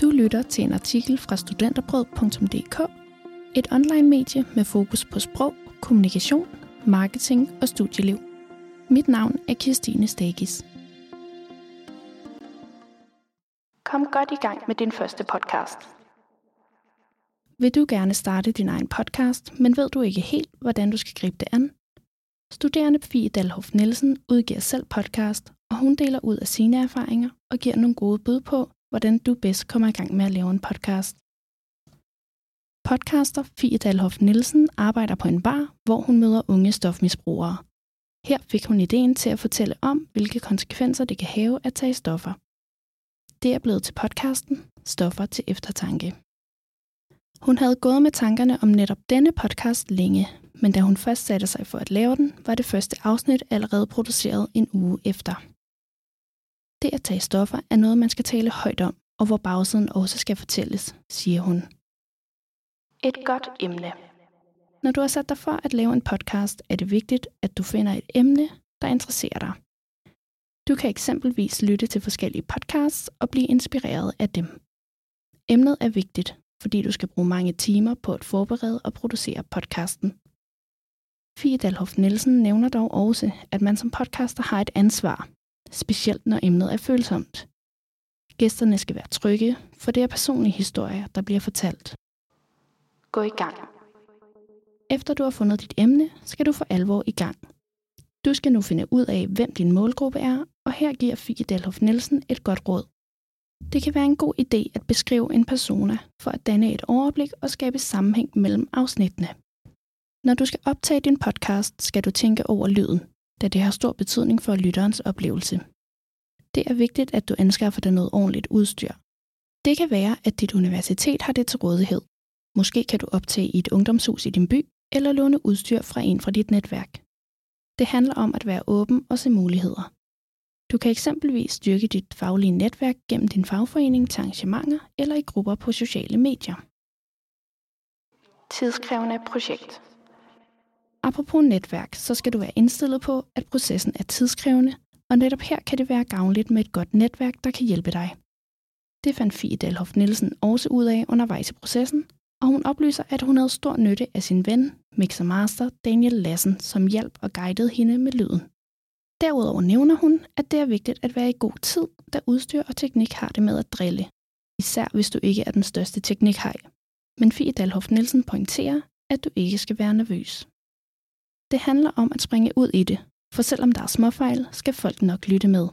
Du lytter til en artikel fra studenterbrød.dk, et online-medie med fokus på sprog, kommunikation, marketing og studieliv. Mit navn er Kirstine Stagis. Kom godt i gang med din første podcast. Vil du gerne starte din egen podcast, men ved du ikke helt, hvordan du skal gribe det an? Studerende Fie Dalhoff Nielsen udgiver selv podcast, og hun deler ud af sine erfaringer og giver nogle gode bud på, hvordan du bedst kommer i gang med at lave en podcast. Podcaster Fie Dalhoff Nielsen arbejder på en bar, hvor hun møder unge stofmisbrugere. Her fik hun ideen til at fortælle om, hvilke konsekvenser det kan have at tage stoffer. Det er blevet til podcasten Stoffer til eftertanke. Hun havde gået med tankerne om netop denne podcast længe, men da hun først satte sig for at lave den, var det første afsnit allerede produceret en uge efter. Det at tage stoffer er noget, man skal tale højt om, og hvor bagsiden også skal fortælles, siger hun. Et godt emne. Når du har sat dig for at lave en podcast, er det vigtigt, at du finder et emne, der interesserer dig. Du kan eksempelvis lytte til forskellige podcasts og blive inspireret af dem. Emnet er vigtigt, fordi du skal bruge mange timer på at forberede og producere podcasten. Fie Dalhoff Nielsen nævner dog også, at man som podcaster har et ansvar, specielt når emnet er følsomt. Gæsterne skal være trygge, for det er personlige historier, der bliver fortalt. Gå i gang. Efter du har fundet dit emne, skal du for alvor i gang. Du skal nu finde ud af, hvem din målgruppe er, og her giver Fie Delhoff Nielsen et godt råd. Det kan være en god idé at beskrive en persona for at danne et overblik og skabe sammenhæng mellem afsnittene. Når du skal optage din podcast, skal du tænke over lyden, da det har stor betydning for lytterens oplevelse. Det er vigtigt, at du anskaffer dig noget ordentligt udstyr. Det kan være, at dit universitet har det til rådighed. Måske kan du optage i et ungdomshus i din by, eller låne udstyr fra en fra dit netværk. Det handler om at være åben og se muligheder. Du kan eksempelvis styrke dit faglige netværk gennem din fagforening til arrangementer eller i grupper på sociale medier. Tidskrævende projekt. Apropos netværk, så skal du være indstillet på, at processen er tidskrævende, og netop her kan det være gavnligt med et godt netværk, der kan hjælpe dig. Det fandt Fie Dalhoff Nielsen også ud af undervejs i processen, og hun oplyser, at hun havde stor nytte af sin ven, mixermaster Daniel Lassen, som hjalp og guidede hende med lyden. Derudover nævner hun, at det er vigtigt at være i god tid, da udstyr og teknik har det med at drille. Især hvis du ikke er den største teknikhaj. Men Fie Dalhoff Nielsen pointerer, at du ikke skal være nervøs. Det handler om at springe ud i det, for selvom der er småfejl, skal folk nok lytte med.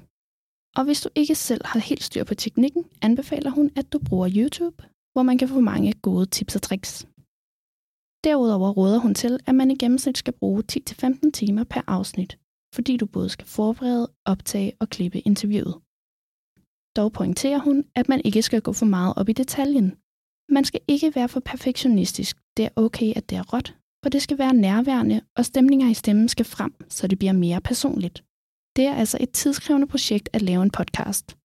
Og hvis du ikke selv har helt styr på teknikken, anbefaler hun, at du bruger YouTube, hvor man kan få mange gode tips og tricks. Derudover råder hun til, at man i gennemsnit skal bruge 10-15 timer per afsnit, fordi du både skal forberede, optage og klippe interviewet. Dog pointerer hun, at man ikke skal gå for meget op i detaljen. Man skal ikke være for perfektionistisk. Det er okay, at det er råt, for det skal være nærværende, og stemninger i stemmen skal frem, så det bliver mere personligt. Det er altså et tidskrævende projekt at lave en podcast.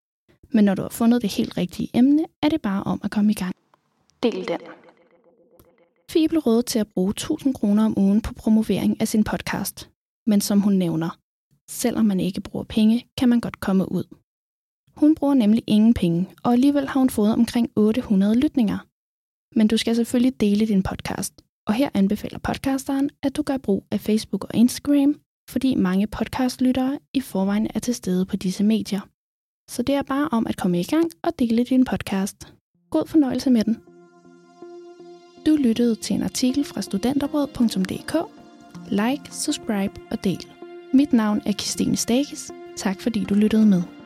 Men når du har fundet det helt rigtige emne, er det bare om at komme i gang. Del den. Fie blev rådet til at bruge 1000 kroner om ugen på promovering af sin podcast. Men som hun nævner, selvom man ikke bruger penge, kan man godt komme ud. Hun bruger nemlig ingen penge, og alligevel har hun fået omkring 800 lytninger. Men du skal selvfølgelig dele din podcast, og her anbefaler podcasteren, at du gør brug af Facebook og Instagram, fordi mange podcastlyttere i forvejen er til stede på disse medier. Så det er bare om at komme i gang og dele din podcast. God fornøjelse med den. Du lyttede til en artikel fra studenterbrød.dk. Like, subscribe og del. Mit navn er Christine Stakes. Tak fordi du lyttede med.